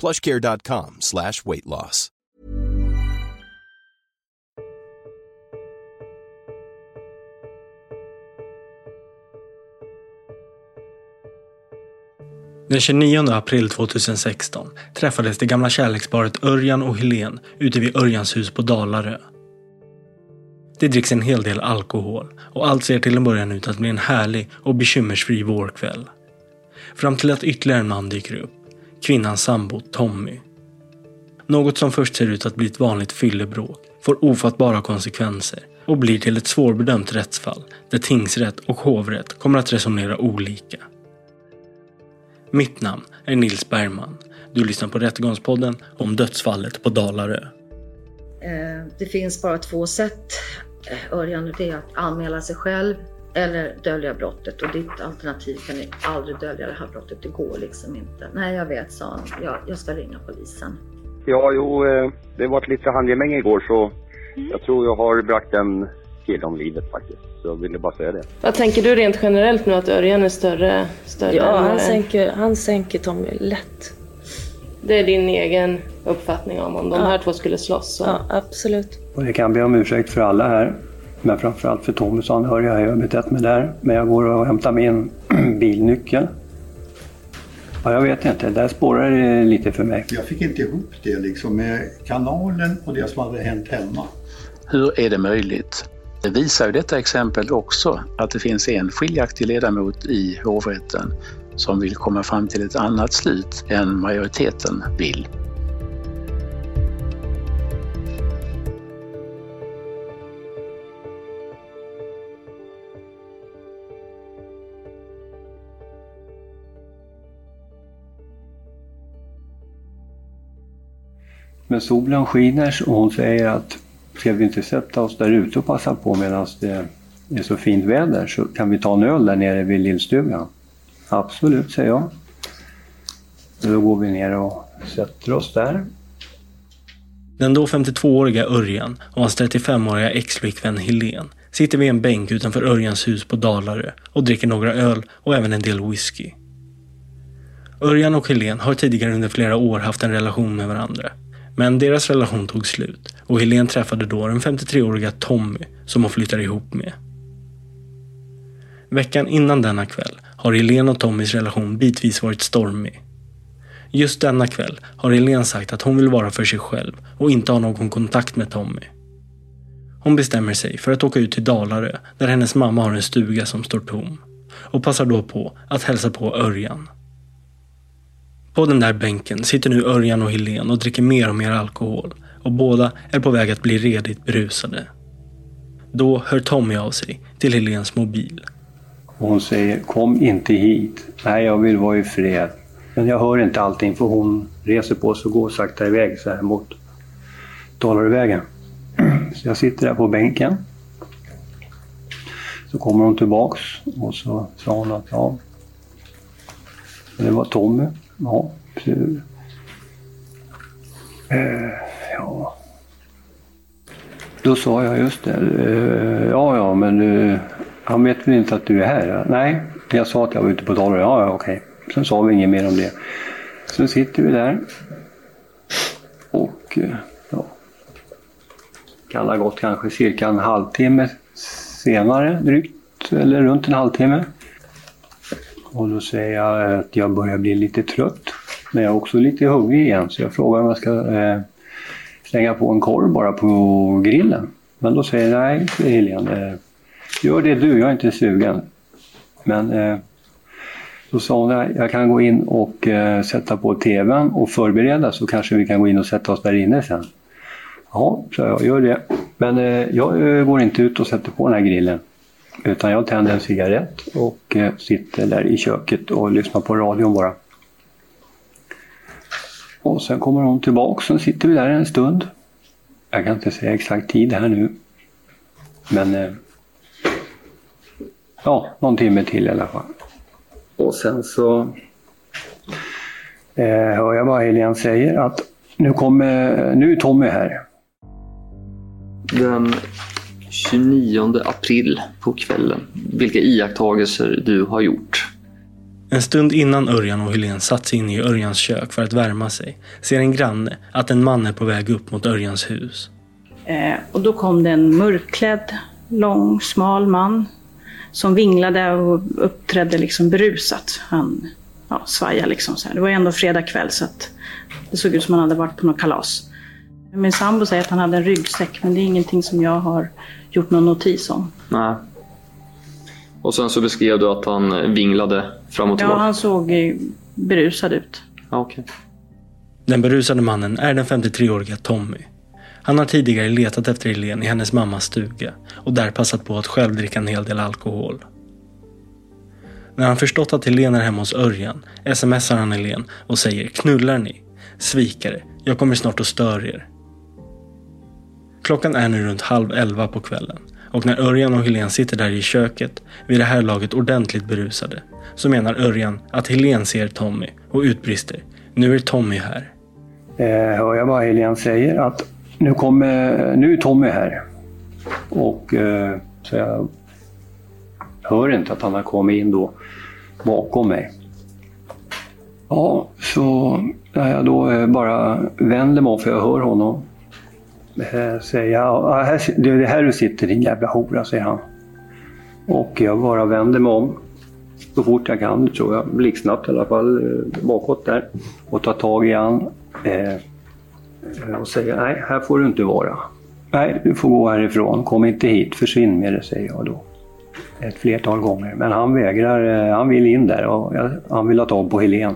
plushcare.com slash weight loss. Den 29 april 2016 träffades det gamla kärleksparet Örjan och Helen ute vid Örjans hus på Dalarö. Det dricks en hel del alkohol och allt ser till en början ut att bli en härlig och bekymmersfri vårkväll. Fram till att ytterligare en man dyker upp. Kvinnans sambo Tommy. Något som först ser ut att bli ett vanligt fyllebråk får ofattbara konsekvenser och blir till ett svårbedömt rättsfall där tingsrätt och hovrätt kommer att resonera olika. Mitt namn är Nils Bergman. Du lyssnar på Rättegångspodden om dödsfallet på Dalarö. Eh, det finns bara två sätt, eh, Örjan, det är att anmäla sig själv eller dölja brottet. Och ditt alternativ kan ju aldrig dölja det här brottet, det går liksom inte. Nej, jag vet, sa han. Jag, jag ska ringa polisen. Ja, jo, eh, det var lite handgemäng igår så jag tror jag har bragt en kille om livet faktiskt. Så jag ville bara säga det. Vad tänker du rent generellt nu att Örjan är större? större Ja, han sänker, han sänker Tommy lätt. Det är din egen uppfattning om om de Ja. här två skulle slåss? Så. Ja, absolut. Och jag kan be om ursäkt för alla här. Men framförallt för Tommys anhöriga. Jag har betett mig där. Men jag går och hämtar min bilnyckel. Ja, jag vet inte. Där spårar det lite för mig. Jag fick inte ihop det liksom med kanalen och det som hade hänt hemma. Hur är det möjligt? Det visar ju detta exempel också att det finns en skiljaktig ledamot i hovrätten som vill komma fram till ett annat slut än majoriteten vill. Men solen skiner och hon säger att ska vi inte sätta oss där ute och passa på medan det är så fint väder så kan vi ta en öl där nere vid lillstugan. Absolut, säger jag. Då går vi ner och sätter oss där. Den då 52-åriga Örjan och hans 35-åriga ex-flickvän Helen sitter vid en bänk utanför Örjans hus på Dalarö och dricker några öl och även en del whisky. Örjan och Helen har tidigare under flera år haft en relation med varandra. Men deras relation tog slut och Helen träffade då den 53-åriga Tommy som hon flyttade ihop med. Veckan innan denna kväll har Helen och Tommys relation bitvis varit stormig. Just denna kväll har Helen sagt att hon vill vara för sig själv och inte ha någon kontakt med Tommy. Hon bestämmer sig för att åka ut till Dalarö där hennes mamma har en stuga som står tom och passar då på att hälsa på Örjan. På den där bänken sitter nu Örjan och Helene och dricker mer och mer alkohol och båda är på väg att bli redigt berusade. Då hör Tommy av sig till Helens mobil. Hon säger kom inte hit. Nej, jag vill vara i fred. Men jag hör inte allting för hon reser på sig och går sakta iväg så här mot Dalarövägen. Så jag sitter där på bänken. Så kommer hon tillbaks och så sa hon att ja, det var Tommy. Ja, precis. eh, Ja. Då sa jag just det. eh, Ja, ja, men du, han vet väl inte att du är här? Nej, jag sa att jag var ute på tal. Ja, ja, okej. Sen sa vi inget mer om det. Sen sitter vi där. Och eh, ja, kan ha gått kanske cirka en halvtimme senare drygt, eller runt en halvtimme. Och då säger jag eh, att jag börjar bli lite trött. Men jag är också lite hungrig igen så jag frågar om jag ska eh, slänga på en korv bara på grillen. Men då säger jag nej, Helene. Eh, gör det du, jag är inte sugen. Men eh, då sa hon att jag kan gå in och eh, sätta på tvn och förbereda så kanske vi kan gå in och sätta oss där inne sen. Ja, så jag gör det. Men eh, jag eh, går inte ut och sätter på den här grillen. Utan jag tänder en cigarett och eh, sitter där i köket och lyssnar på radion bara. Och sen kommer hon tillbaka, sen sitter vi där en stund. Jag kan inte säga exakt tid här nu. Men eh, ja, någon timme till i alla fall. Och sen så eh, hör jag vad Helene säger att nu, kommer, nu är Tommy här. Den 29 april på kvällen, vilka iakttagelser du har gjort. En stund innan Örjan och Helene satt sig inne i Örjans kök för att värma sig ser en granne att en man är på väg upp mot Örjans hus. Eh, och då kom det en mörkklädd, lång, smal man som vinglade och uppträdde liksom berusat. Han ja, svajade liksom så här. Det var ändå fredag kväll så att det såg ut som han hade varit på något kalas. Min sambo säger att han hade en ryggsäck men det är ingenting som jag har gjort någon notis om. Nej. Och sen så beskrev du att han vinglade fram och Ja, tillbaka. han såg eh, berusad ut. Ja, okej. Den berusade mannen är den 53-åriga Tommy. Han har tidigare letat efter Helene i hennes mammas stuga och där passat på att själv dricka en hel del alkohol. När han förstått att Helene är hemma hos Örjan smsar han Helene och säger “Knullar ni? Svikare, jag kommer snart att störa er”. Klockan är nu runt halv elva på kvällen och när Örjan och Helen sitter där i köket, vid det här laget ordentligt berusade, så menar Örjan att Helen ser Tommy och utbrister “Nu är Tommy här”. Eh, hör jag vad Helen säger att nu, kommer, nu är Tommy här. Och eh, så jag hör inte att han har kommit in då bakom mig. Ja, så när jag då eh, bara vänder mig om för jag hör honom eh, säga här, det är det här du sitter din jävla hora, säger han. Och jag bara vänder mig om så fort jag kan, tror jag, blixtsnabbt i alla fall, eh, bakåt där och tar tag i han eh, och säger nej, här får du inte vara. Nej, du får gå härifrån, kom inte hit, försvinn med det, säger jag då. Ett flertal gånger. Men han vägrar, eh, han vill in där och jag, han vill ha tag på Helen.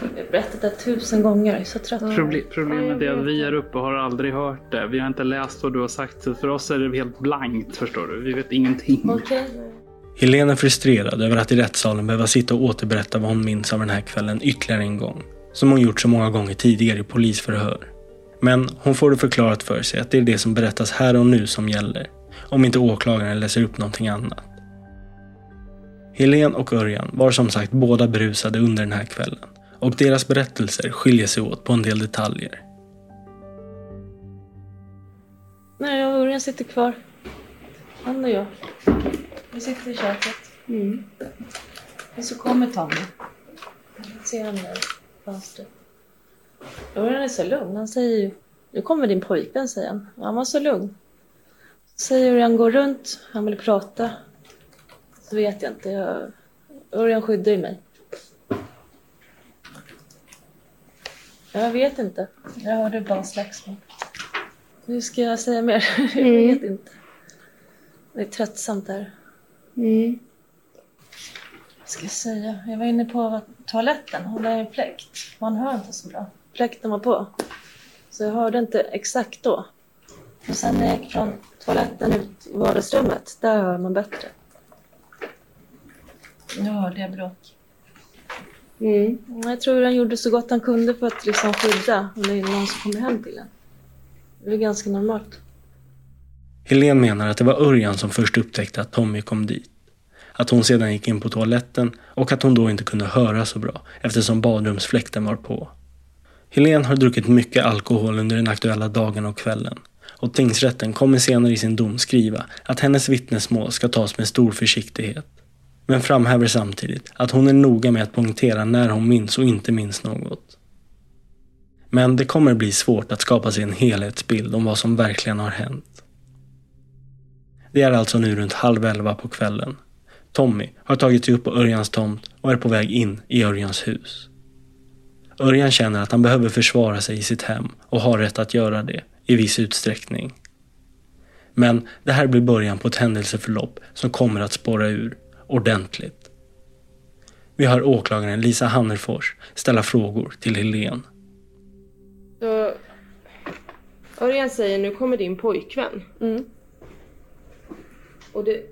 Jag har berättat det tusen gånger, jag är så trött. Proble- problemet är att vi här uppe har aldrig hört det. Vi har inte läst vad du har sagt. Så för oss är det helt blankt, förstår du. Vi vet ingenting. Okej. Helene är frustrerad över att i rättssalen behöva sitta och återberätta vad hon minns av den här kvällen ytterligare en gång. Som hon gjort så många gånger tidigare i polisförhör. Men hon får det förklarat för sig att det är det som berättas här och nu som gäller. Om inte åklagaren läser upp någonting annat. Helene och Örjan var som sagt båda berusade under den här kvällen. Och deras berättelser skiljer sig åt på en del detaljer. Nej, jag och Örjan sitter kvar. Han och jag. Vi sitter i köket. Mm. Och så kommer Tommy. Ser han där fönstret. Örjan är så lugn. Han säger ju Nu kommer din pojkvän, säger han. Han var så lugn. Så säger Örjan gå runt. Han vill prata. Så vet jag inte. Jag... Örjan skyddar ju mig. Jag vet inte. Jag hörde bara slagsmål. Hur ska jag säga mer? Jag Mm. vet inte. Det är tröttsamt där. Mm. Vad ska jag säga? Jag var inne på toaletten där är en fläkt. Man hör inte så bra. Fläkten var på. Så jag hörde inte exakt då. Och sen när jag gick från toaletten ut i vardagsrummet, där hör man bättre. Nu hörde jag bråk. Mm. Jag tror han gjorde så gott han kunde för att liksom skydda om det är någon som kommer hem till en. Det är ganska normalt. Helene menar att det var Örjan som först upptäckte att Tommy kom dit. Att hon sedan gick in på toaletten och att hon då inte kunde höra så bra eftersom badrumsfläkten var på. Helene har druckit mycket alkohol under den aktuella dagen och kvällen och tingsrätten kommer senare i sin dom skriva att hennes vittnesmål ska tas med stor försiktighet. Men framhäver samtidigt att hon är noga med att poängtera när hon minns och inte minns något. Men det kommer bli svårt att skapa sig en helhetsbild om vad som verkligen har hänt. Det är alltså nu runt halv elva på kvällen. Tommy har tagit sig upp på Örjans tomt och är på väg in i Örjans hus. Örjan känner att han behöver försvara sig i sitt hem och har rätt att göra det i viss utsträckning. Men det här blir början på ett händelseförlopp som kommer att spåra ur ordentligt. Vi hör åklagaren Lisa Hannerfors ställa frågor till Helen. Så, Örjan säger nu kommer din pojkvän. Mm. Och det,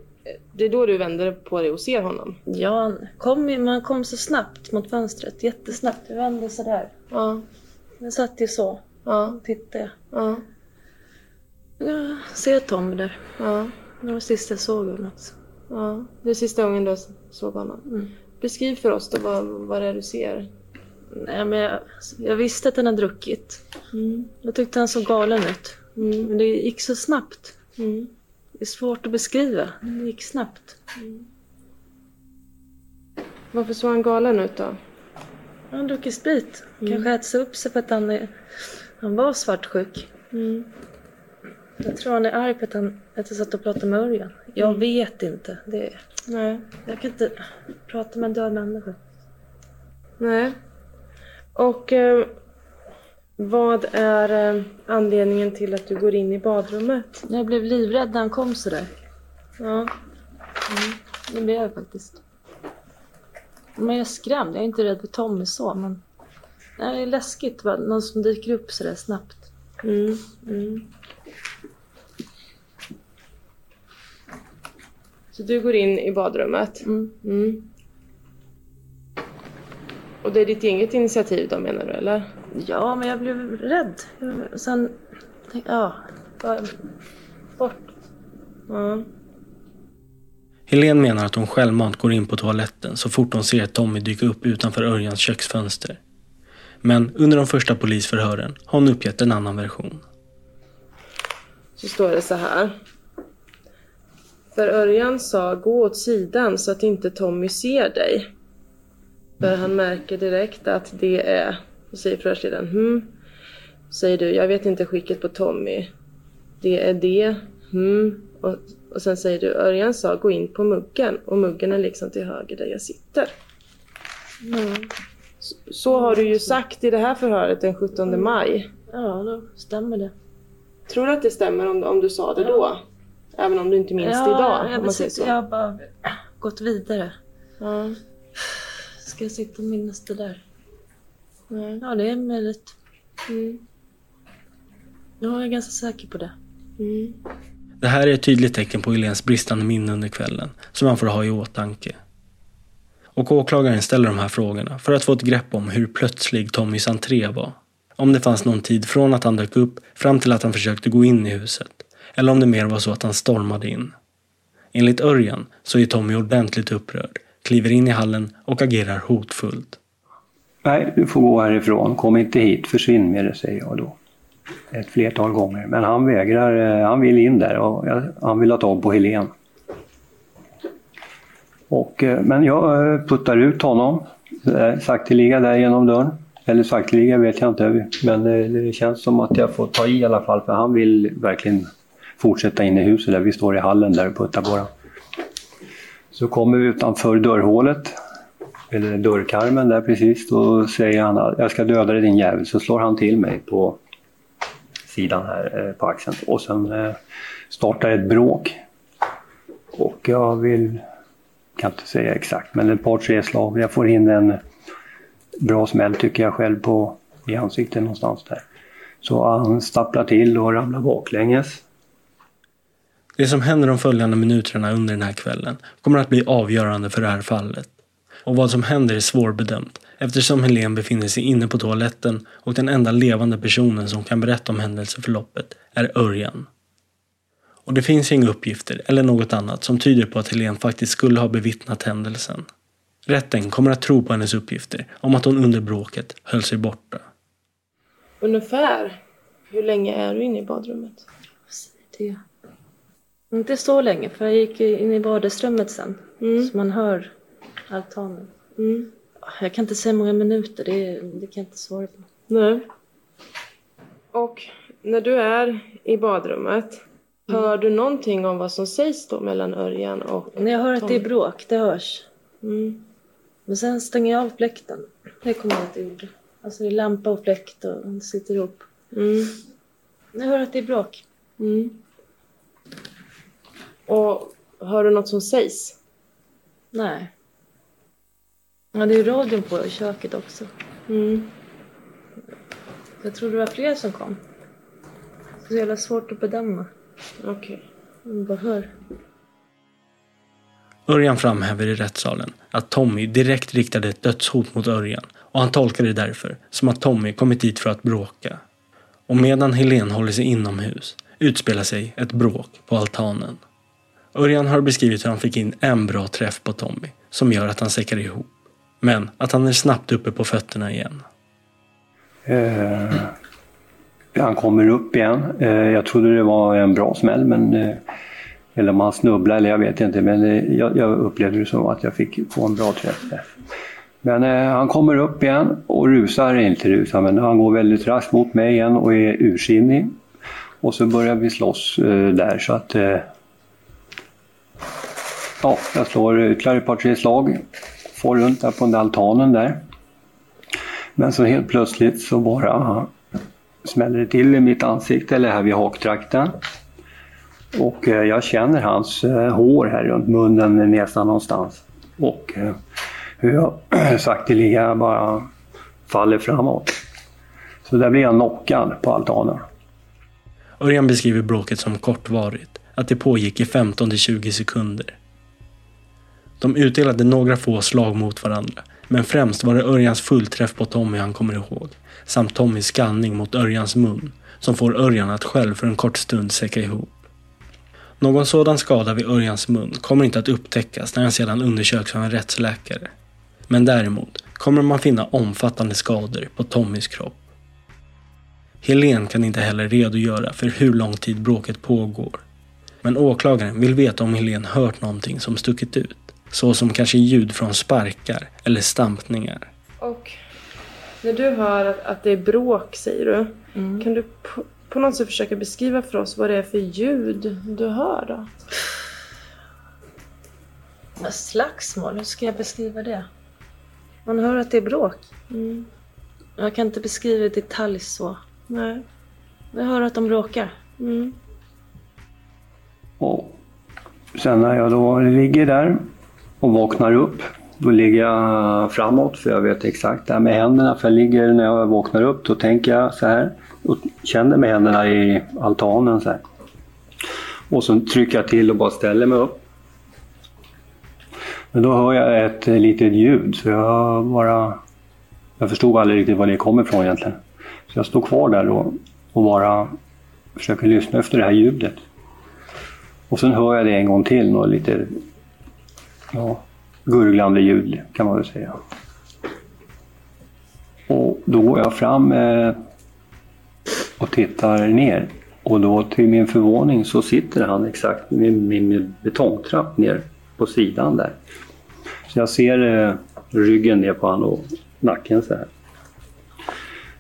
det är då du vänder på dig och ser honom? Ja, han kom, man kom så snabbt mot fönstret. Jättesnabbt. Jag vände sådär. Ja. Jag satt ju så. Ja. Tittade. Ja. Jag ser Tom där. Ja. Det var det sista jag såg honom. också. Ja. Det är sista gången du såg honom. Mm. Beskriv för oss då vad, vad det är du ser. Nej, men jag, jag visste att han hade druckit. Mm. Jag tyckte han såg galen ut. Mm. Men det gick så snabbt. Mm. Det är svårt att beskriva. Det gick snabbt. Varför såg han galen ut då? Han druckit sprit. Mm. Kanske ätit upp sig för att han, är, han var svartsjuk. Jag tror han är arg på att, han, att jag satt och pratade med Örjan. Jag Mm. vet inte. Det, Nej. jag kan inte prata med en död människa. Nej. Och eh, vad är eh, anledningen till att du går in i badrummet? Jag blev livrädd när han kom sådär. Ja. Mm, det blev jag faktiskt. Men jag är skrämd. Jag är inte rädd för Tommy så, men... Nej, det är läskigt. Bara någon som dyker upp sådär snabbt. Mm. Mm. Så du går in i badrummet? Mm. Mm. Och det är ditt eget initiativ då menar du eller? Ja, men jag blev rädd. Sen... tänkte- Ja, bort. Ja. Helen menar att hon självmant går in på toaletten så fort hon ser Tommy dyka upp utanför Örjans köksfönster. Men under de första polisförhören har hon uppgett en annan version. Så står det så här. För Örjan sa gå åt sidan så att inte Tommy ser dig. För han märker direkt att det är, och säger förhörsledaren, hm. Säger du, jag vet inte skicket på Tommy. Det är det, hm. Och, och sen säger du, Örjan sa gå in på muggen och muggen är liksom till höger där jag sitter. Mm. Så, så har du ju sagt i det här förhöret den 17 maj. Ja, då stämmer det. Tror du att det stämmer om, om du sa det då? Även om du inte minns det ja, idag? Jag, om man säger så. jag har bara gått vidare. Ja. Ska jag sitta och minnas det där? Nej. Ja, det är möjligt. Mm. Ja, jag är ganska säker på det. Mm. Det här är ett tydligt tecken på Helens bristande minne under kvällen som man får ha i åtanke. Och åklagaren ställer de här frågorna för att få ett grepp om hur plötslig Tommys entré var. Om det fanns någon tid från att han dök upp fram till att han försökte gå in i huset. Eller om det mer var så att han stormade in. Enligt Örjan så är Tommy ordentligt upprörd, kliver in i hallen och agerar hotfullt. Nej, du får gå härifrån. Kom inte hit. Försvinn med det, säger jag då. Ett flertal gånger. Men han vägrar. Eh, han vill in där och han vill ha tag på Helen. Och, eh, men jag eh, puttar ut honom sakteliga där genom dörren. Eller sakteliga vet jag inte, men det känns som att jag får ta i i alla fall för han vill verkligen fortsätta in i huset där vi står i hallen där och puttar på den. Så kommer vi utanför dörrhålet, eller dörrkarmen där precis, då säger han att jag ska döda dig din jävel, så slår han till mig på sidan här eh, på axeln och sen eh, startar ett bråk. Och jag vill, kan inte säga exakt, men ett par tre slag. Jag får in en bra smäll tycker jag själv på i ansiktet någonstans där. Så han stapplar till och ramlar baklänges. Det som händer de följande minuterna under den här kvällen kommer att bli avgörande för det här fallet. Och vad som händer är svårbedömt eftersom Helen befinner sig inne på toaletten och den enda levande personen som kan berätta om händelseförloppet är Örjan. Och det finns inga uppgifter eller något annat som tyder på att Helen faktiskt skulle ha bevittnat händelsen. Rätten kommer att tro på hennes uppgifter om att hon under bråket höll sig borta. Ungefär hur länge är du inne i badrummet? Det. Inte så länge, för jag gick in i vardagsrummet sen. Så man hör altanen. Mm. Jag kan inte säga många minuter, det, det kan jag inte svara på. Nej. Och när du är i badrummet, hör du någonting om vad som sägs då mellan Örjan och När jag hör att det är bråk, det hörs. Mm. Men sen stänger jag av fläkten. Det kommer jag att jag gjorde. Alltså det är lampa och fläkt och det sitter ihop. Mm. Jag hör att det är bråk. Mm. Och hör du något som sägs? Nej. Ja, det är ju radion på i köket också. Mm. Jag tror det var fler som kom. Så jävla svårt att bedöma. Okej. Man bara hör. Örjan framhäver i rättssalen att Tommy direkt riktade ett dödshot mot Örjan och han tolkar det därför som att Tommy kommit dit för att bråka. Och medan Helen håller sig inomhus utspelar sig ett bråk på altanen. Örjan har beskrivit hur han fick in en bra träff på Tommy som gör att han säckar ihop. Men att han är snabbt uppe på fötterna igen. Eh, han kommer upp igen. Eh, jag trodde det var en bra smäll, men, eh, eller om han snubblade, eller jag vet inte. Men eh, jag, jag upplevde det som att jag fick få en bra träff där. Men eh, han kommer upp igen och rusar, inte rusar, men han går väldigt raskt mot mig igen och är ursinnig. Och så börjar vi slåss eh, där så att eh, Ja, jag slår ytterligare ett par tre slag. Får runt där på den där altanen där. Men så helt plötsligt så bara smäller det till i mitt ansikte, eller här vid haktrakten. Och eh, jag känner hans eh, hår här runt munnen, näsan någonstans. Och eh, hur jag sakteliga bara faller framåt. Så där blir jag knockad på altanen. Örjan beskriver bråket som kortvarigt, att det pågick i 15 till 20 sekunder. De utdelade några få slag mot varandra, men främst var det Örjans fullträff på Tommy han kommer ihåg, samt Tommys skallning mot Örjans mun, som får Örjan att själv för en kort stund säcka ihop. Någon sådan skada vid Örjans mun kommer inte att upptäckas när han sedan undersöks av en rättsläkare. Men däremot kommer man finna omfattande skador på Tommys kropp. Helen kan inte heller redogöra för hur lång tid bråket pågår. Men åklagaren vill veta om Helen hört någonting som stuckit ut. Så som kanske ljud från sparkar eller stampningar. Och när du hör att, att det är bråk, säger du. Kan du på, på något sätt försöka beskriva för oss vad det är för ljud du hör då? Slagsmål, hur ska jag beskriva det? Man hör att det är bråk. Mm. Jag kan inte beskriva i detalj så. Nej. Jag hör att de bråkar. Mm. Och sen när jag då ligger där och vaknar upp, då ligger jag framåt för jag vet exakt det här med händerna. För jag ligger när jag vaknar upp, då tänker jag så här och känner med händerna i altanen så här. Och så trycker jag till och bara ställer mig upp. Men då hör jag ett litet ljud så jag bara... Jag förstod aldrig riktigt var det kom ifrån egentligen. Så jag står kvar där då och bara försöker lyssna efter det här ljudet. Och sen hör jag det en gång till, något lite ja, gurglande ljud kan man väl säga. Och då går jag fram eh, och tittar ner. Och då till min förvåning så sitter han exakt med min betongtrapp ner på sidan där. Så jag ser eh, ryggen ner på honom och nacken så här.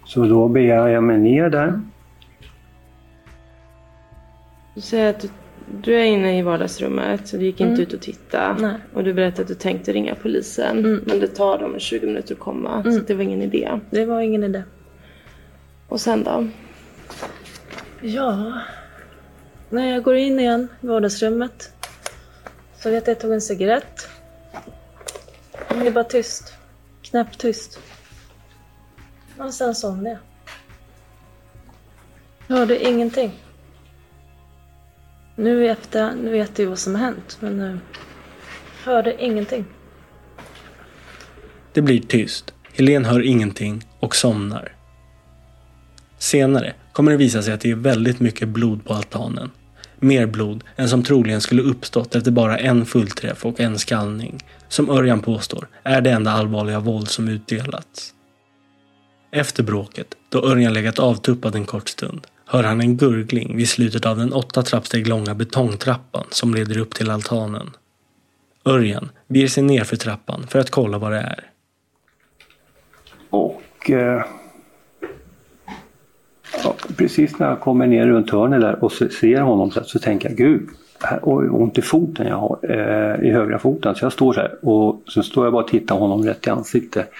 Så då beger jag mig ner där. Du säger att du, du är inne i vardagsrummet, så du gick inte Mm. ut och titta. Nej. Och du berättade att du tänkte ringa polisen. Mm. Men det tar dem 20 minuter att komma, Mm. så det var ingen idé. Det var ingen idé. Och sen då? Ja, när jag går in igen i vardagsrummet så vet jag att jag tog en cigarett. Men det är bara tyst. Knäpptyst. Och sen somnade jag. Jag hörde ingenting. Nu efter, nu vet du vad som har hänt, men nu hörde ingenting. Det blir tyst. Helen hör ingenting och somnar. Senare kommer det visa sig att det är väldigt mycket blod på altanen. Mer blod än som troligen skulle uppstått efter bara en fullträff och en skallning. Som Örjan påstår är det enda allvarliga våld som utdelats. Efter bråket, då Örjan legat avtuppad en kort stund, hör han en gurgling vid slutet av den åtta trappsteg långa betongtrappan som leder upp till altanen. Örjan beger sig ner för trappan för att kolla vad det är. Och eh, ja, precis när jag kommer ner runt hörnet där och ser honom så, så tänker jag gud, här, oj, ont i foten jag har, eh, i högra foten. Så jag står så här och så står jag bara och tittar honom rätt i ansiktet.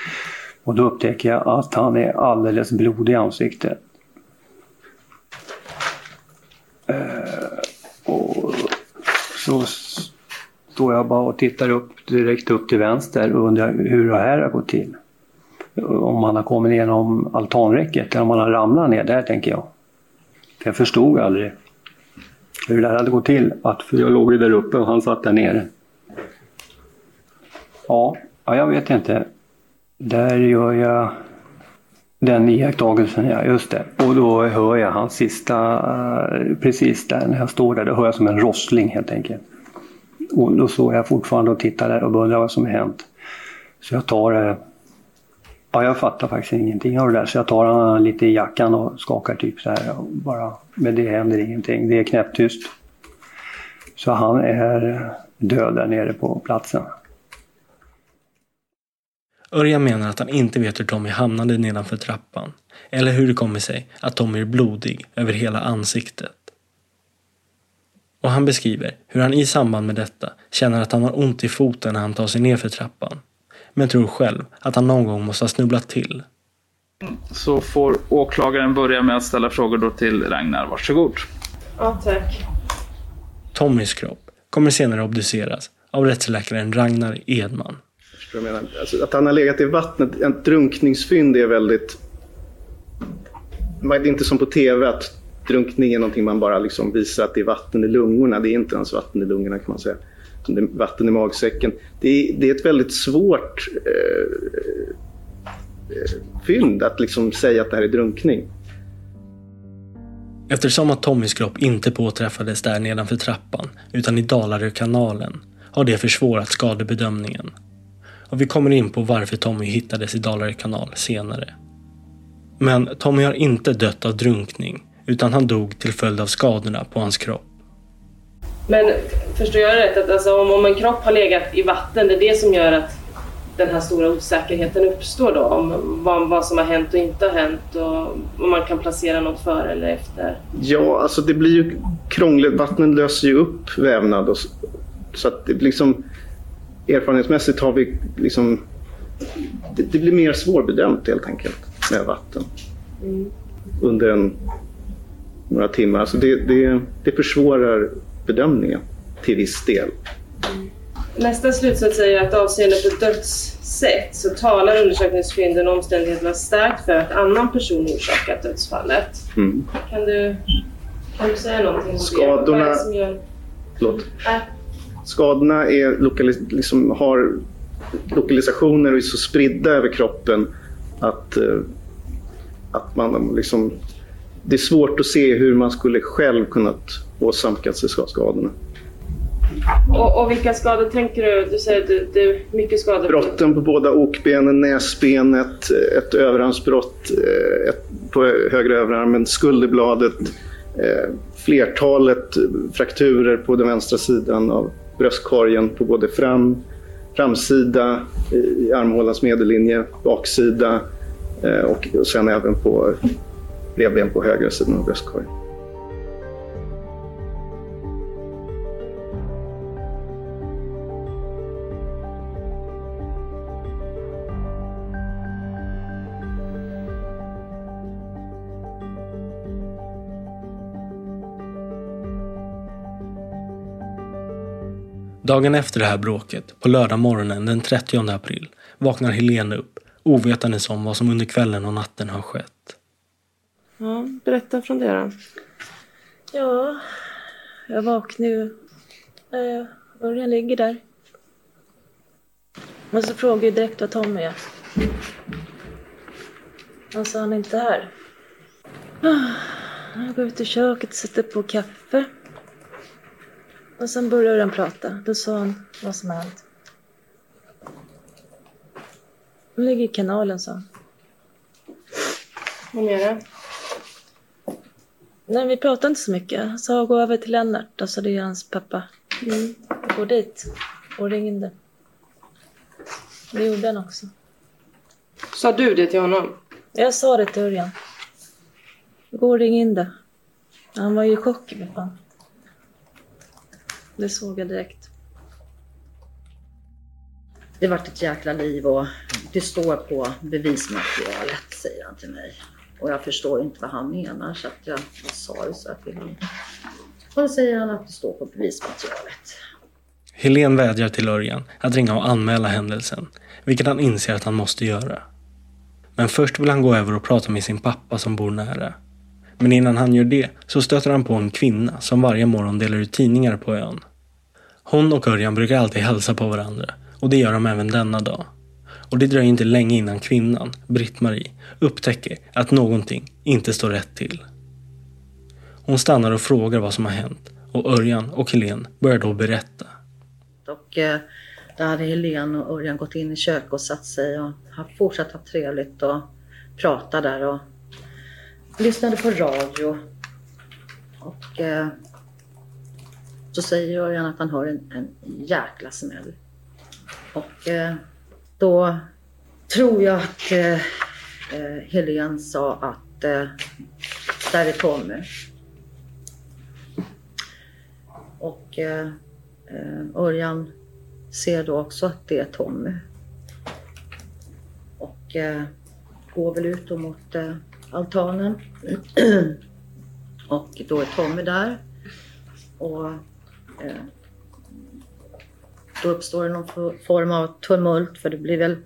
Och då upptäcker jag att han är alldeles blodig i ansiktet. Eh, och så står jag bara och tittar upp direkt upp till vänster och undrar hur det här har gått till. Om han har kommit igenom altanräcket eller om han har ramlat ner där tänker jag. För jag förstod aldrig hur det här hade gått till. Att, för jag låg ju där uppe och han satt där nere. Ja, ja jag vet inte. Där gör jag den iakttagelsen, ja just det. Och då hör jag hans sista, eh, precis där när jag står där, då hör jag som en rossling helt enkelt. Och då står jag fortfarande och tittar där och undrar vad som har hänt. Så jag tar, eh, ja jag fattar faktiskt ingenting av det där. Så jag tar honom lite i jackan och skakar typ så här. Bara, men det händer ingenting, det är knäpptyst. Så han är död där nere på platsen. Örjan menar att han inte vet hur Tommy hamnade nedanför trappan. Eller hur det kommer sig att Tommy är blodig över hela ansiktet. Och han beskriver hur han i samband med detta känner att han har ont i foten när han tar sig ner för trappan. Men tror själv att han någon gång måste ha snubblat till. Så får åklagaren börja med att ställa frågor då till Ragnar. Varsågod. Ja, tack. Tommys kropp kommer senare obduceras av rättsläkaren Ragnar Edman. Jag menar, alltså, att han har legat i vattnet, ett drunkningsfynd är väldigt... Det är inte som på tv att drunkning är någonting man bara liksom visar att det är vatten i lungorna. Det är inte ens vatten i lungorna kan man säga. Det är vatten i magsäcken. Det är, det är ett väldigt svårt eh, eh, fynd att liksom säga att det här är drunkning. Eftersom att Tommys kropp inte påträffades där nedanför trappan utan i Dalarökanalen har det försvårat skadebedömningen. Och vi kommer in på varför Tommy hittades i Dalarö kanal senare. Men Tommy har inte dött av drunkning utan han dog till följd av skadorna på hans kropp. Men förstår jag rätt att alltså, om, om en kropp har legat i vatten, det är det som gör att den här stora osäkerheten uppstår då om vad, vad som har hänt och inte har hänt och om man kan placera något före eller efter? Ja, alltså det blir ju krångligt. Vattnet löser ju upp vävnad och, så att det liksom erfarenhetsmässigt har vi liksom det, det blir mer svårbedömt helt enkelt med vatten. Mm. Under en, några timmar. Alltså det, det, det försvårar bedömningen till viss del. Mm. Nästa slutsats säger att avseende på dödssätt så talar undersökningsfynden och omständigheterna starkt för att annan person orsakat dödsfallet. Mm. Kan, du, kan du säga någonting om Skadorna... det? Som gör... Förlåt. Äh. Skadorna är lokalis liksom har lokalisationer och är så spridda över kroppen att, eh, att man liksom... Det är svårt att se hur man skulle själv kunnat åsamka sig skadorna. Och, och, vilka skador tänker du? Du säger att det, är mycket skador. Brotten på båda okbenen, näsbenet, ett överarmsbrott eh, ett på högra överarmen, skulderbladet, eh, flertalet frakturer på den vänstra sidan av bröstkorgen på både fram, framsida, i armhålans medellinje, baksida eh, och sen även på revben på högra sidan av bröstkorgen. Dagen efter det här bråket, på lördag morgonen den 30 april, vaknar Helene upp ovetandes om vad som under kvällen och natten har skett. Ja, berätta från det då. Ja, jag vaknade ju. Eh, Örjan ligger där. Och så frågade jag direkt vad Tommy är. Han sa han är inte här. Jag går ut i köket och sätter på kaffe. Och sen började han prata. Då sa han vad som hänt. Hon ligger i kanalen, sa han. Vad mer? Nej, vi pratade inte så mycket. Han sa gå över till Lennart, alltså det är hans pappa. Mm. Gå dit och ringde. Det gjorde han också. Sa du det till honom? Jag sa det till Örjan. Gå och ring in det. Han var ju i chock fan. Det såg jag direkt. Det vart ett jäkla liv och det står på bevismaterialet, säger han till mig. Och jag förstår inte vad han menar så att jag, jag sa det så till honom. Och då säger han att det står på bevismaterialet. Helen vädjar till Örjan att ringa och anmäla händelsen, vilket han inser att han måste göra. Men först vill han gå över och prata med sin pappa som bor nära. Men innan han gör det så stöter han på en kvinna som varje morgon delar ut tidningar på ön. Hon och Örjan brukar alltid hälsa på varandra och det gör de även denna dag. Och det dröjer inte länge innan kvinnan, Britt-Marie, upptäcker att någonting inte står rätt till. Hon stannar och frågar vad som har hänt och Örjan och Helen börjar då berätta. Och eh, där hade Helen och Örjan gått in i köket och satt sig och har fortsatt ha trevligt och prata där och lyssnade på radio. Och eh, så säger Örjan att han hör en, en jäkla smäll. Och eh, då tror jag att eh, eh Helene sa att eh, där är Tommy. Och eh, eh, Örjan ser då också att det är Tommy. Och eh, går väl ut mot eh, altanen. och då är Tommy där. Och Eh, då uppstår det någon form av tumult för det blir väl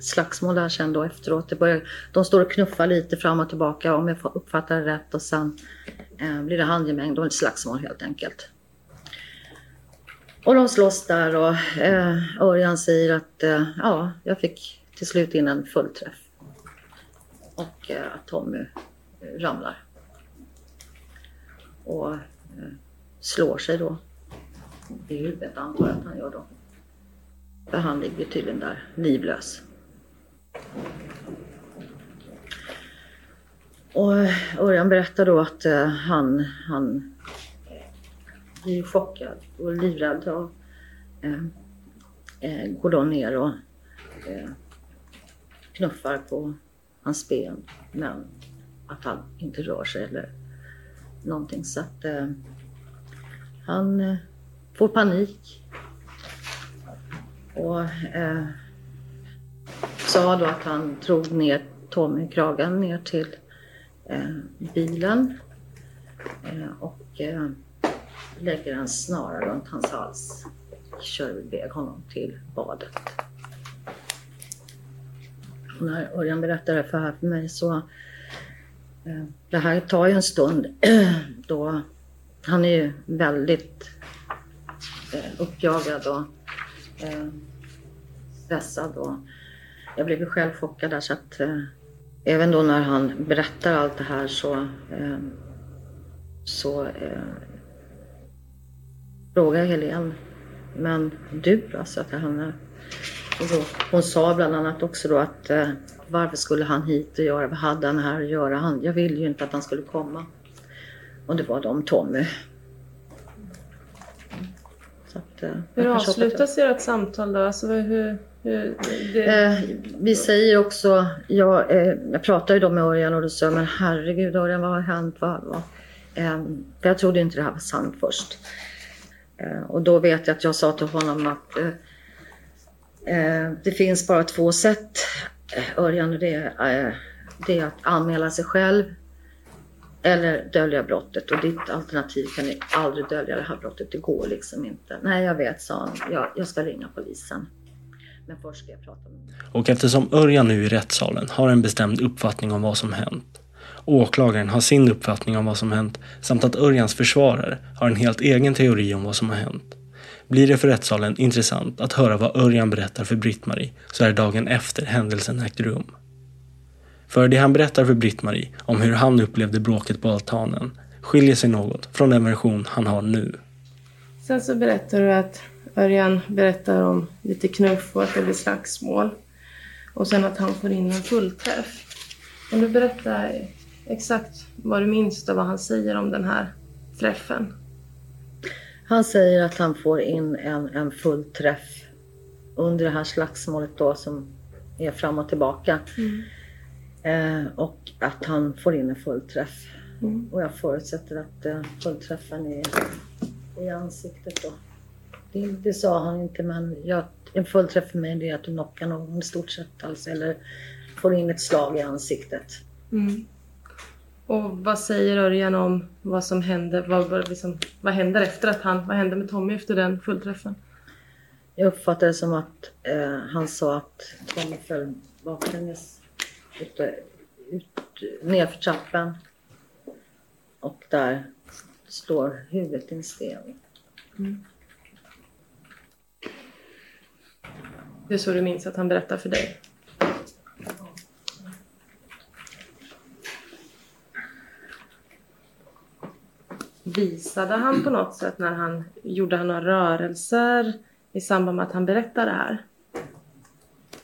slagsmål där sen då efteråt. Det börjar, de står och knuffar lite fram och tillbaka om jag uppfattar det rätt och sen eh, blir det handgemäng. Då är det slagsmål helt enkelt. Och de slåss där och eh, Örjan säger att eh, ja, jag fick till slut in en fullträff. Och eh, Tommy eh, ramlar. Och eh, slår sig då i huvudet antar jag att han gör då. För han ligger tydligen där livlös. Och Örjan berättar då att eh, han, han eh, blir chockad och livrädd och eh, eh, går då ner och eh, knuffar på hans ben. Men att han inte rör sig eller någonting. Så att eh, han eh, får panik. Och eh, sa då att han drog ner Tommy i kragen ner till eh, bilen. Eh, och eh, lägger en snara runt hans hals. och Kör iväg honom till badet. Och när Örjan berättar det för, här för mig så eh, det här tar ju en stund då han är ju väldigt Eh, uppjagad och eh, stressad och jag blev ju själv chockad där så att eh, även då när han berättar allt det här så så frågar frågar Helene men du då? Så att henne. Och då, hon sa bland annat också då att eh, varför skulle han hit och göra, vad hade han här att göra? Han, jag ville ju inte att han skulle komma. Och det var de Tommy. Att, eh, Hur avslutas ert samtal då? Alltså hur... hur det... Eh, vi säger också, jag, eh, jag pratade ju då med Örjan och då sa men herregud Örjan vad har hänt? Vad, vad? Eh, för jag trodde inte det här var sant först. Eh, och då vet jag att jag sa till honom att eh, det finns bara två sätt Örjan och det, är, det är att anmäla sig själv eller dölja brottet och ditt alternativ kan ni aldrig dölja det här brottet, det går liksom inte. Nej jag vet sa han, jag, jag ska ringa polisen. Men först ska jag prata med Och eftersom Örjan nu i rättssalen har en bestämd uppfattning om vad som hänt, åklagaren har sin uppfattning om vad som hänt samt att Örjans försvarare har en helt egen teori om vad som har hänt, blir det för rättssalen intressant att höra vad Örjan berättar för Britt-Marie så är dagen efter händelsen ägt rum. För det han berättar för Britt-Marie om hur han upplevde bråket på altanen skiljer sig något från den version han har nu. Sen så berättar du att Örjan berättar om lite knuff och att det blir slagsmål. Och sen att han får in en fullträff. Kan du berätta exakt vad du minns och vad han säger om den här träffen? Han säger att han får in en, en full träff under det här slagsmålet då som är fram och tillbaka. Mm. Eh, och att han får in en fullträff. Mm. Och jag förutsätter att eh, fullträffen är i ansiktet då. Det, det sa han inte men jag, en fullträff för mig är att du knockar någon i stort sett alltså, eller får in ett slag i ansiktet. Mm. Och vad säger Örjan om vad som hände? Vad, vad, liksom, vad händer efter att han, vad hände med Tommy efter den fullträffen? Jag uppfattade det som att eh, han sa att Tommy föll baklänges ut, ut, nerför trappan. Och där står huvudet i en sten. Mm. Det är så du minns att han berättar för dig? Visade han på något sätt när han gjorde han några rörelser i samband med att han berättade det här?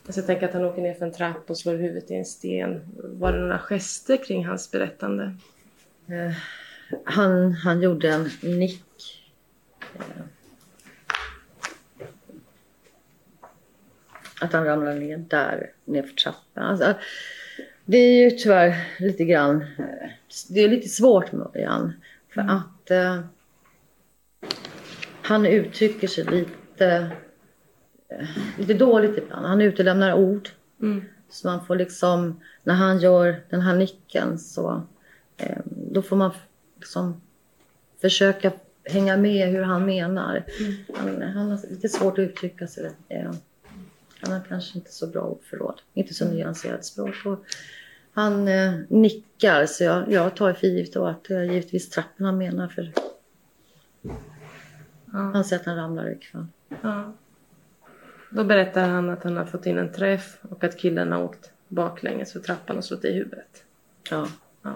Alltså jag tänker att han åker ner för en trapp och slår huvudet i en sten. Var det några gester kring hans berättande? Eh, han, han gjorde en nick. Eh, att han ramlade ner där, ner för trappan. Alltså, det är ju tyvärr lite grann, eh, det är lite svårt med Örjan. För Mm. att eh, han uttrycker sig lite, lite dåligt ibland. Han utelämnar ord. Mm. Så man får liksom, när han gör den här nicken så eh, då får man liksom försöka hänga med hur han menar. Mm. Han, han har lite svårt att uttrycka sig. Eh, han har kanske inte så bra ordförråd, inte så nyanserat språk. Och han eh, nickar så jag, jag tar för givet att det är givetvis trappen han menar för han säger att han ramlar ikväll. Ja. Då berättar han att han har fått in en träff och att killen har åkt baklänges för trappan och slått i huvudet. Ja. ja.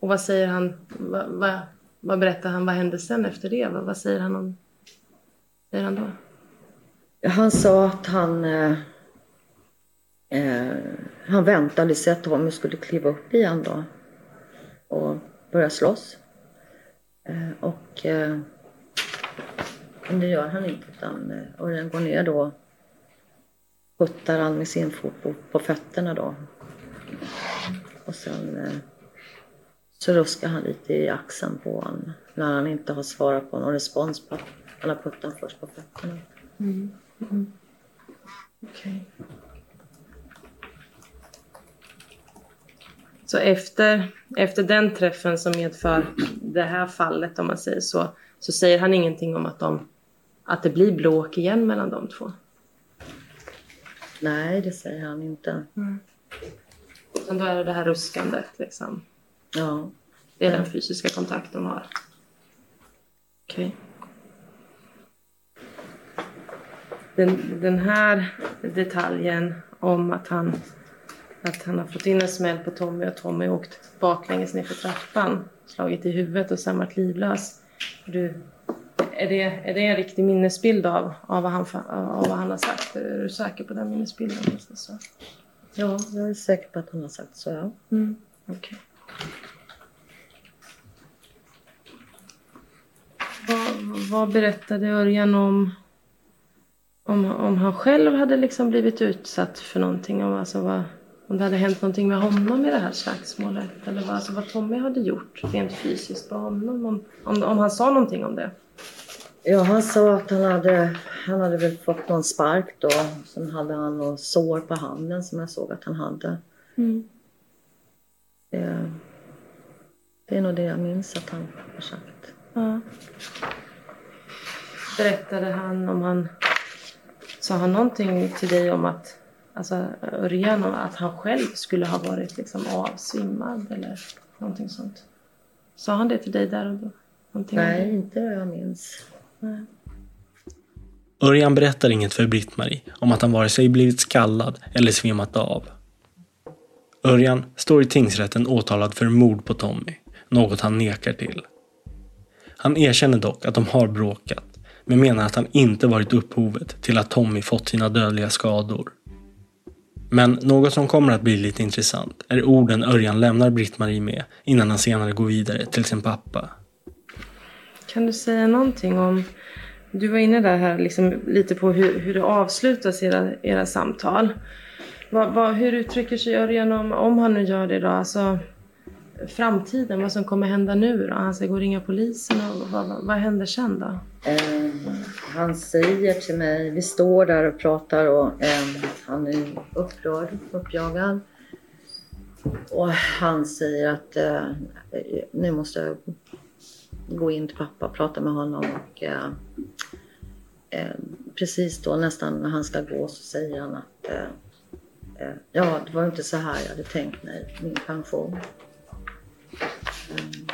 Och vad säger han? Vad, vad, vad berättar han? Vad hände sen efter det? Vad, vad säger han om... säger han då? Han sa att han eh, eh, han väntade sig att Tommy skulle kliva upp igen då och börja slåss. Eh, och eh, men det gör han inte utan eh, och den går ner då puttar han med sin fot på, på fötterna då. Och sen eh, så ruskar han lite i axeln på honom när han inte har svarat på någon respons på att han har puttat honom först på fötterna. Mm. Mm. mm. Okej. Så efter, efter den träffen som medför det här fallet, om man säger så, så säger han ingenting om att, de, att det blir bråk igen mellan de två? Nej, det säger han inte. Mm. Utan då är det det här ruskandet liksom? Ja. Det är den fysiska kontakt de har? Okej. Den, den här detaljen om att han, att han har fått in en smäll på Tommy och Tommy åkt baklänges ner för trappan, slagit i huvudet och sen varit livlös. Du, är, det, är det en riktig minnesbild av, av, vad han, av vad han har sagt? Är du säker på den minnesbilden? Så? Ja, jag är säker på att han har sagt så, ja. Mm. Okej. Vad, vad berättade Örjan om, om, om han själv hade liksom blivit utsatt för någonting? Om, alltså vad, om det hade hänt någonting med honom i det här slagsmålet? Eller vad, alltså vad Tommy hade gjort rent fysiskt på honom? Om, om, om han sa någonting om det? Ja, han sa att han hade, han hade väl fått någon spark då. Sen hade han något sår på handen som jag såg att han hade. Mm. Det, det är nog det jag minns att han har sagt. Ja. Berättade han om han... Sa han någonting till dig om att... Alltså Örjan, att han själv skulle ha varit liksom avsvimmad eller någonting sånt? Sa han det till dig där och då? Någonting Nej, inte vad jag minns. Nej. Örjan berättar inget för Britt-Marie om att han vare sig blivit skallad eller svimmat av. Örjan står i tingsrätten åtalad för mord på Tommy, något han nekar till. Han erkänner dock att de har bråkat, men menar att han inte varit upphovet till att Tommy fått sina dödliga skador. Men något som kommer att bli lite intressant är orden Örjan lämnar Britt-Marie med innan han senare går vidare till sin pappa. Kan du säga någonting om, du var inne där här liksom lite på hur, hur det avslutas era, era samtal. Va, va, hur uttrycker sig Örjan om, om han nu gör det då? Alltså framtiden, vad som kommer hända nu då? Han ska gå och ringa polisen och vad, vad, vad händer sen då? Eh, han säger till mig, vi står där och pratar och eh, han är upprörd, uppjagad. Och han säger att eh, nu måste jag gå in till pappa och prata med honom och eh, eh, precis då nästan när han ska gå så säger han att eh, eh, ja, det var inte så här jag hade tänkt mig min pension. Mm.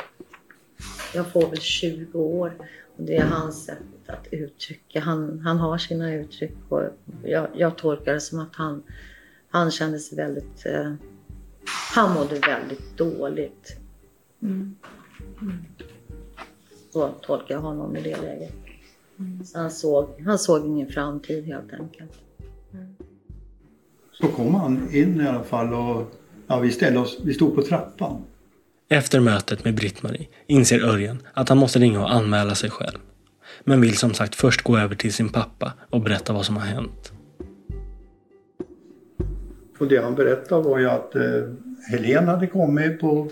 Jag får väl 20 år och det är hans sätt att uttrycka. Han, han har sina uttryck och jag, jag tolkar det som att han, han kände sig väldigt... Eh, han mådde väldigt dåligt. Mm. Mm. Så tolkar jag honom i det läget. Mm. Så han, såg, han såg ingen framtid helt enkelt. Så kom han in i alla fall och ja, vi, ställde oss, vi stod på trappan. Efter mötet med Britt-Marie inser Örjan att han måste ringa och anmäla sig själv. Men vill som sagt först gå över till sin pappa och berätta vad som har hänt. Och det han berättade var ju att eh, Helen hade kommit på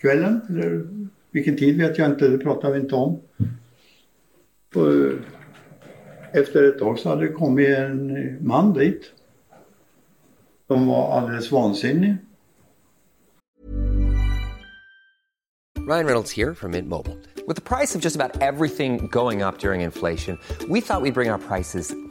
kvällen. Eller vilken tid vet jag inte, det pratar vi inte om. På, efter ett tag så hade det kommit en man dit. De var alldeles vansinnig. Ryan Reynolds här från Mint Mobile. Med priset på price allt som går upp under inflationen, trodde vi att vi skulle bring våra priser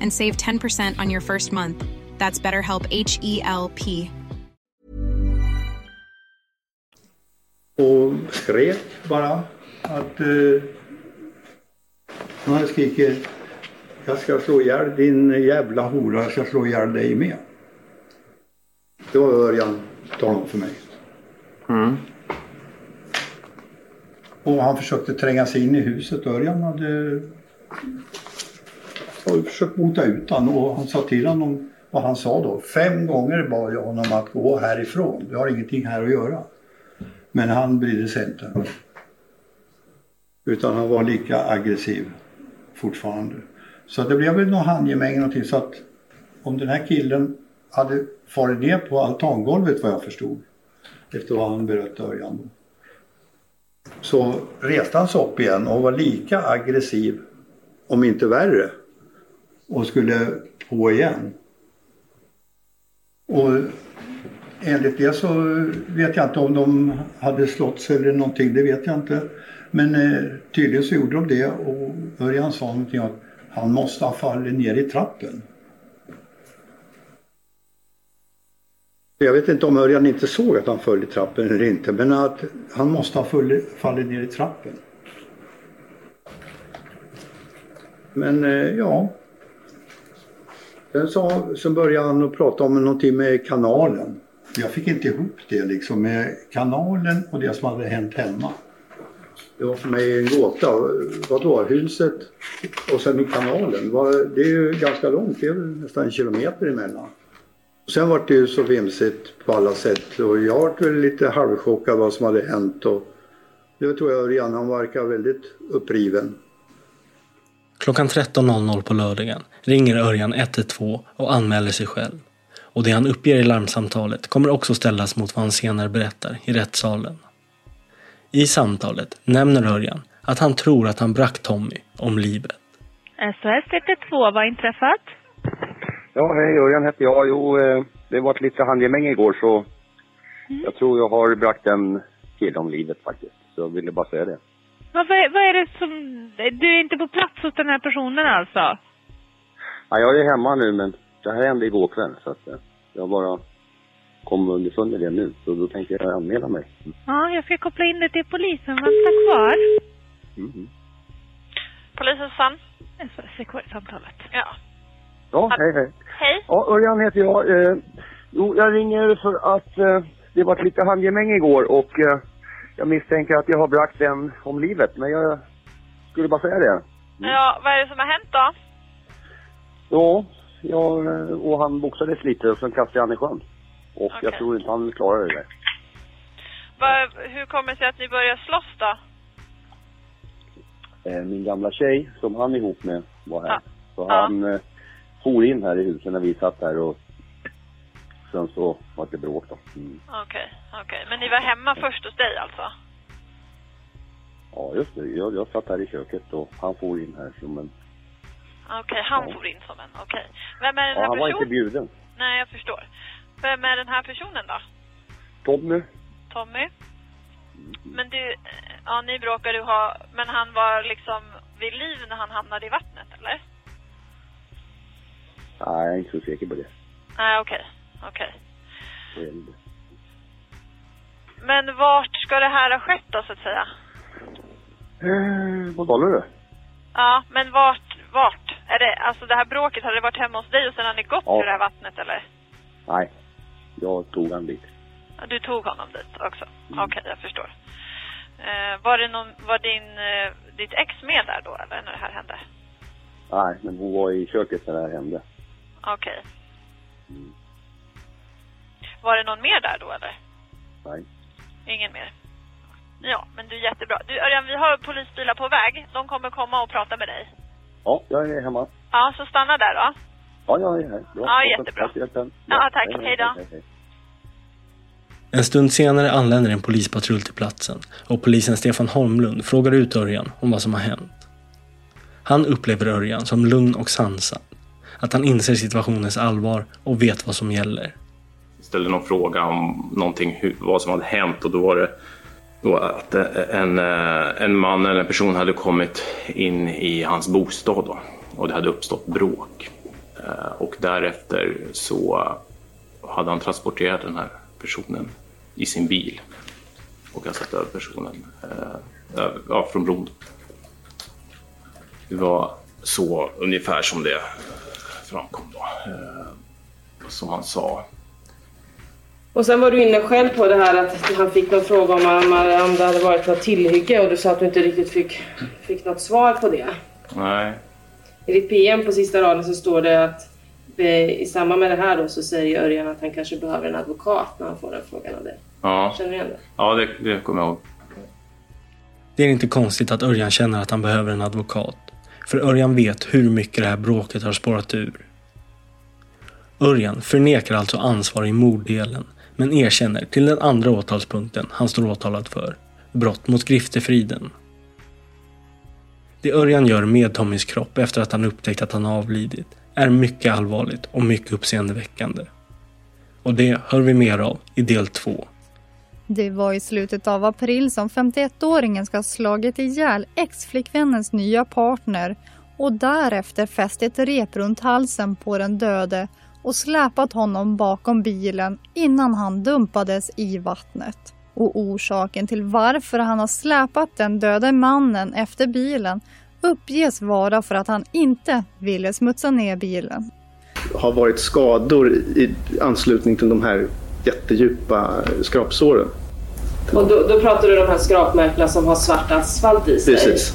and save 10% on your first month. That's BetterHelp H E L P. Och skrek bara att eh, han skriker Jag ska slå ihjäl din jävla hora, jag ska slå ihjäl dig med. Det var Örjan talade om för mig. Mm. Och han försökte tränga sig in i huset. Örjan hade och försökt mota ut honom och han sa till honom vad han sa då. Fem gånger bad jag honom att gå härifrån. Du har ingenting här att göra. Men han brydde sig inte. Utan han var lika aggressiv fortfarande. Så det blev väl någon handgemäng någonting så att om den här killen hade farit ner på altangolvet vad jag förstod. Efter vad han berättade Örjan. Så reste han sig upp igen och var lika aggressiv, om inte värre. Och skulle på igen. Och enligt det så vet jag inte om de hade slått eller någonting, det vet jag inte. Men eh, tydligen så gjorde de det och Örjan sa någonting att han måste ha fallit ner i trappen. Jag vet inte om Örjan inte såg att han föll i trappen eller inte, men att han måste ha fallit, fallit ner i trappen. Men eh, ja. Sen, sa, sen började han att prata om någonting med kanalen. Jag fick inte ihop det liksom med kanalen och det som hade hänt hemma. Det var för mig en gåta. Vadå, huset och sen kanalen? Det är ju ganska långt, det är väl nästan en kilometer emellan. Sen var det ju så vimsigt på alla sätt och jag var lite halvchockad vad som hade hänt. Och det tror jag Örjan, han verkar väldigt uppriven. Klockan 13.00 på lördagen ringer Örjan 112 och anmäler sig själv. Och det han uppger i larmsamtalet kommer också ställas mot vad han senare berättar i rättssalen. I samtalet nämner Örjan att han tror att han brack Tommy om livet. SOS 112, vad har inträffat? Ja, hej Örjan heter jag. Jo, eh, det var ett lite handgemäng igår så Mm. jag tror jag har bragt en kille om livet faktiskt. Så jag ville bara säga det. Vad, vad, är, vad är det som... Du är inte på plats hos den här personen alltså? Ja, jag är hemma nu men det här hände igår kväll så att eh, jag bara kom underfund med det nu. Så då tänkte jag anmäla mig. Ja, jag ska koppla in det till polisen. Vänta kvar. Mm. Polisen Sann. SOS-samtalet. Ja. Ja, hej hej. Hej. Ja, Örjan heter jag. Eh, jo, jag ringer för att eh, det var ett lite handgemäng igår och eh, jag misstänker att jag har bragt en om livet. Men jag skulle bara säga det. Ja, vad är det som har hänt då? Ja, jag, och han boxades lite och sen kastade jag han i sjön. Och jag tror inte han klarade det. Va, hur kommer det sig att ni börjar slåss då? Eh, min gamla tjej som han är ihop med var här. Ja. Så han eh, for in här i huset när vi satt där och sen så var det bråk då. Mm. Okej, okej. Men ni var hemma först hos dig alltså? Ja, just det. Jag, jag satt här i köket och han for in här som en... Okej, han Ja. for in som en, okej. Vem är den Ja, här han var inte personen? bjuden. Nej, jag förstår. Vem är den här personen då? Tommy? Tommy? Mm. Men du, ja ni bråkade ju ha, men han var liksom vid liv när han hamnade i vattnet eller? Nej, jag är inte så säker på det. Nej, okej, okej. Inte. Men vart ska det här ha skett då så att säga? Eh, vad talar du? Ja, men vart, vart? Är det, alltså det här bråket, hade det varit hemma hos dig och sen har ni gått Ja. till det här vattnet eller? Nej, jag tog han dit. Du tog honom dit också? Mm. Okej, jag förstår. Eh, var det någon, var din, eh, ditt ex med där då eller när det här hände? Nej, men hon var i köket när det här hände. Okej. Mm. Var det någon mer där då eller? Nej. Ingen mer? Ja, men du jättebra. Du Örjan, vi har polisbilar på väg. De kommer komma och prata med dig. Ja, jag är hemma. Ja, så stanna där då. Ja, jag är här. Bra. Ja, jättebra. Hjälpen. Ja, tack. hej, Hej då. hej, hej. En stund senare anländer en polispatrull till platsen och polisen Stefan Holmlund frågar ut Örjan om vad som har hänt. Han upplever Örjan som lugn och sansad. Att han inser situationens allvar och vet vad som gäller ställde någon fråga om någonting, hur, vad som hade hänt och då var det då att eh, en, eh, en man eller en person hade kommit in i hans bostad då, och det hade uppstått bråk. Eh, och därefter så hade han transporterat den här personen i sin bil och kastat över personen eh, ja, från bron. Det var så ungefär som det framkom då, eh, som han sa. Och sen var du inne själv på det här att han fick någon fråga om, om, det hade varit något tillhygge och du sa att du inte riktigt fick, fick något svar på det. Nej, I ditt PM på sista raden så står det att eh, i samband med det här då så säger Örjan att han kanske behöver en advokat när han får den frågan av dig. ja, Känner du igen det? ja det, det kommer jag ihåg. Det är inte konstigt att Örjan känner att han behöver en advokat. För Örjan vet hur mycket det här bråket har spårat ur. Örjan förnekar alltså ansvar i morddelen men erkänner till den andra åtalspunkten han står åtalad för. Brott mot griftefriden. Det Örjan gör med Tommys kropp efter att han upptäckt att han avlidit är mycket allvarligt och mycket uppseendeväckande. Och det hör vi mer av i del två. Det var i slutet av april som 51-åringen ska ha slagit ihjäl ex-flickvännens nya partner och därefter fäst ett rep runt halsen på den döde och släpat honom bakom bilen innan han dumpades i vattnet. Och orsaken till varför han har släpat den döde mannen efter bilen uppges vara för att han inte ville smutsa ner bilen. har varit skador i anslutning till de här jättedjupa skrapsåren. Och då, då pratar du om de här skrapmärkena som har svart asfalt i sig? Precis.